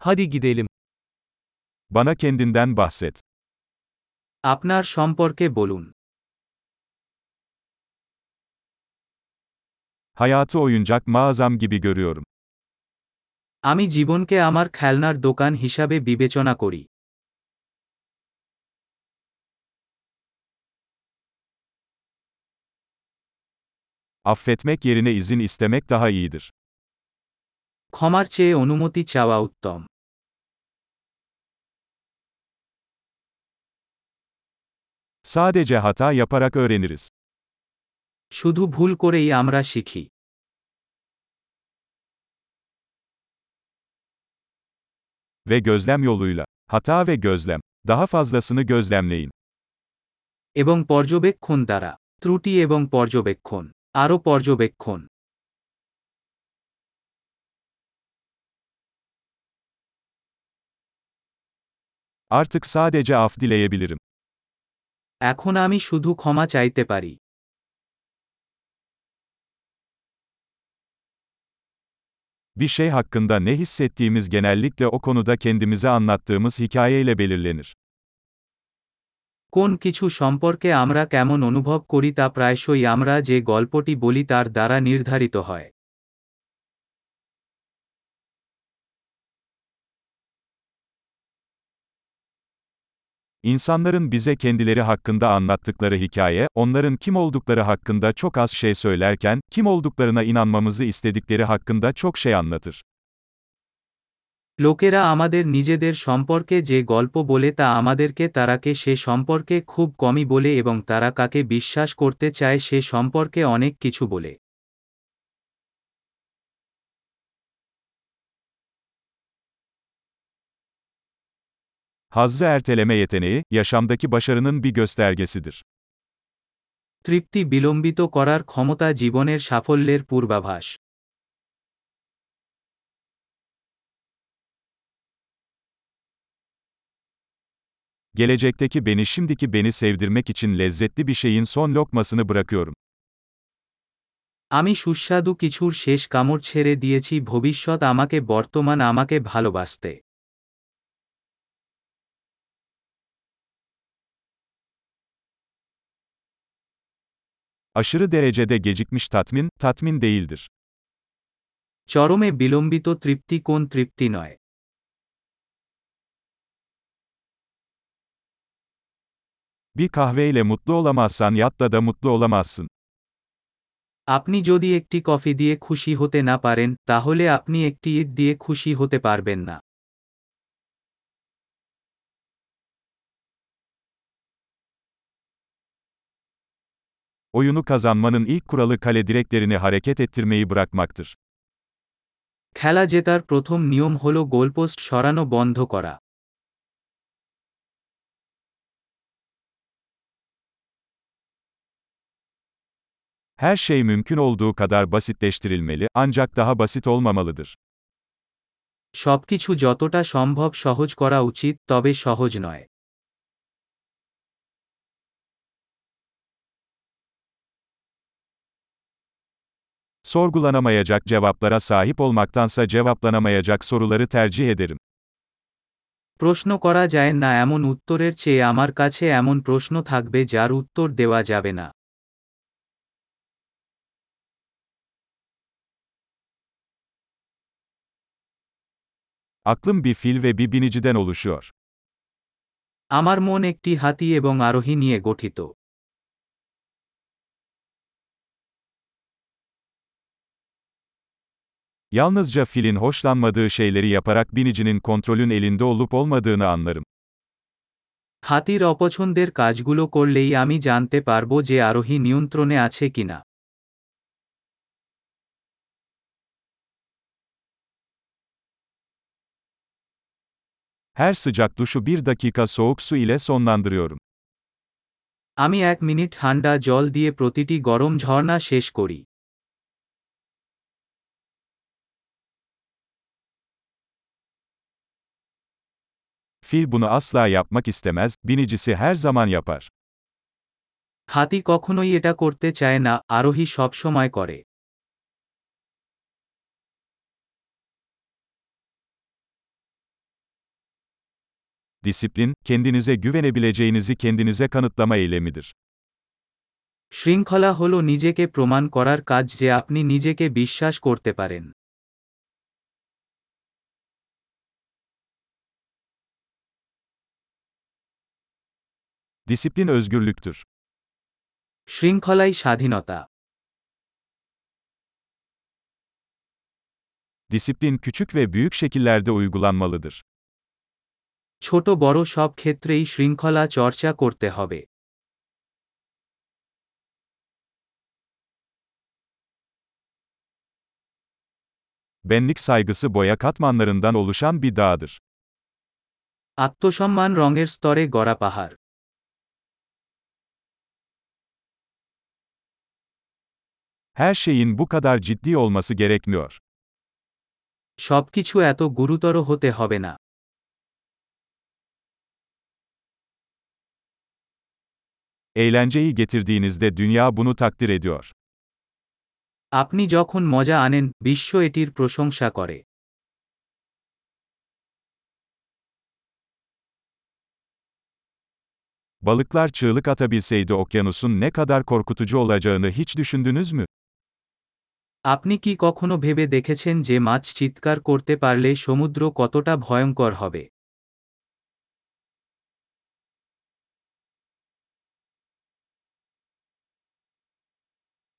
Hadi gidelim. Bana kendinden bahset. আপনার সম্পর্কে বলুন Hayatı oyuncak mağazam gibi görüyorum. আমি জীবনকে আমার খেলনার দোকান হিসাবে বিবেচনা করি Affetmek yerine izin istemek daha iyidir. ক্ষমার চেয়ে অনুমতি চাওয়া উত্তম Sadece hata yaparak öğreniriz. শুধু ভুল করেই আমরা শিখি Ve gözlem yoluyla. Hata ve gözlem. Daha fazlasını gözlemleyin. এবং পর্যবেক্ষণ দ্বারা ত্রুটি এবং পর্যবেক্ষণ আরও পর্যবেক্ষণ Artık sadece af dileyebilirim. এখন আমি শুধু ক্ষমা চাইতে পারি Bir şey hakkında ne hissettiğimiz genellikle o konuda kendimize anlattığımız hikayeyle belirlenir. কোন কিছু সম্পর্কে আমরা কেমন অনুভব করি তা প্রায়শই আমরা যে গল্পটি বলি তার দ্বারা নির্ধারিত হয় İnsanların bize kendileri hakkında anlattıkları hikaye, onların kim oldukları hakkında çok az şey söylerken, kim olduklarına inanmamızı istedikleri hakkında çok şey anlatır. লোকেরা আমাদের নিজেদের সম্পর্কে যে গল্প বলে তা আমাদেরকে তারাকে সে সম্পর্কে খুব কমই বলে এবং তারা কাকে বিশ্বাস করতে চায় সে সম্পর্কে অনেক কিছু বলে Hazzı erteleme yeteneği, yaşamdaki başarının bir göstergesidir. তৃপ্তি বিলম্বিত করার ক্ষমতা জীবনের সাফল্যের পূর্বাভাস Gelecekteki beni şimdiki beni sevdirmek için lezzetli bir şeyin son lokmasını bırakıyorum. আমি সুস্বাদু কিছুর শেষ কামড় ছেড়ে দিয়েছি ভবিষ্যৎ আমাকে বর্তমান আমাকে ভালোবাসতে Aşırı derecede gecikmiş tatmin, tatmin değildir. চরমে বিলম্বিত তৃপ্তি কোন তৃপ্তি নয় Bir kahveyle mutlu olamazsan yatla da mutlu olamazsın. আপনি যদি একটি কফি দিয়ে খুশি হতে না পারেন তাহলে আপনি একটি ইট দিয়ে খুশি হতে পারবেন না Oyunu kazanmanın ilk kuralı kale direklerini hareket ettirmeyi bırakmaktır. খেলা জেতার প্রথম নিয়ম হল গোলপোস্ট সরানো বন্ধ করা Her şey mümkün olduğu kadar basitleştirilmeli, ancak daha basit olmamalıdır. সবকিছু যতটা সম্ভব সহজ করা উচিত তবে সহজ নয় Sorgulanamayacak cevaplara sahip olmaktansa cevaplanamayacak soruları tercih ederim. প্রশ্ন করা যায় না এমন উত্তরের চেয়ে আমার কাছে এমন প্রশ্ন থাকবে যার উত্তর দেওয়া যাবে না Aklım bir fil ve bir biniciden oluşuyor. আমার মন একটি হাতি এবং আরোহী নিয়ে গঠিত Yalnızca filin hoşlanmadığı şeyleri yaparak binicinin kontrolün elinde olup olmadığını anlarım. হাতির অপছন্দের কাজগুলো করলেই আমি জানতে পারব যে আরোহী নিয়ন্ত্রণে আছে কিনা Her sıcak duşu bir dakika soğuk su ile sonlandırıyorum. আমি এক মিনিট ঠান্ডা জল দিয়ে প্রতিটি গরম ঝর্ণা শেষ করি Fil bunu asla yapmak istemez, binicisi her zaman yapar. হাতি কখনোই এটা করতে চায় না আরোহী সবসময় করে Disiplin, kendinize güvenebileceğinizi kendinize kanıtlama eylemidir. শৃঙ্খলা হল নিজেকে প্রমাণ করার কাজ যে আপনি নিজেকে বিশ্বাস করতে পারেন Disiplin özgürlüktür. শৃঙ্খলাই স্বাধীনতা Disiplin küçük ve büyük şekillerde uygulanmalıdır. ছোট বড় সব ক্ষেত্রেই শৃঙ্খলা চর্চা করতে হবে Benlik saygısı boya katmanlarından oluşan bir dağdır. আত্মসম্মান রঙের স্তরে গড়া পাহাড় Her şeyin bu kadar ciddi olması gerekmiyor. সবকিছু এত গুরুতর হতে হবে না Eğlenceyi getirdiğinizde dünya bunu takdir ediyor. আপনি যখন মজা আনেন বিশ্ব এটির প্রশংসা করে Balıklar çığlık atabilseydi okyanusun ne kadar korkutucu olacağını hiç düşündünüz mü? আপনি কি কখনো ভেবে দেখেছেন যে মাছ চিৎকার করতে পারলে সমুদ্র কতটা ভয়ঙ্কর হবে?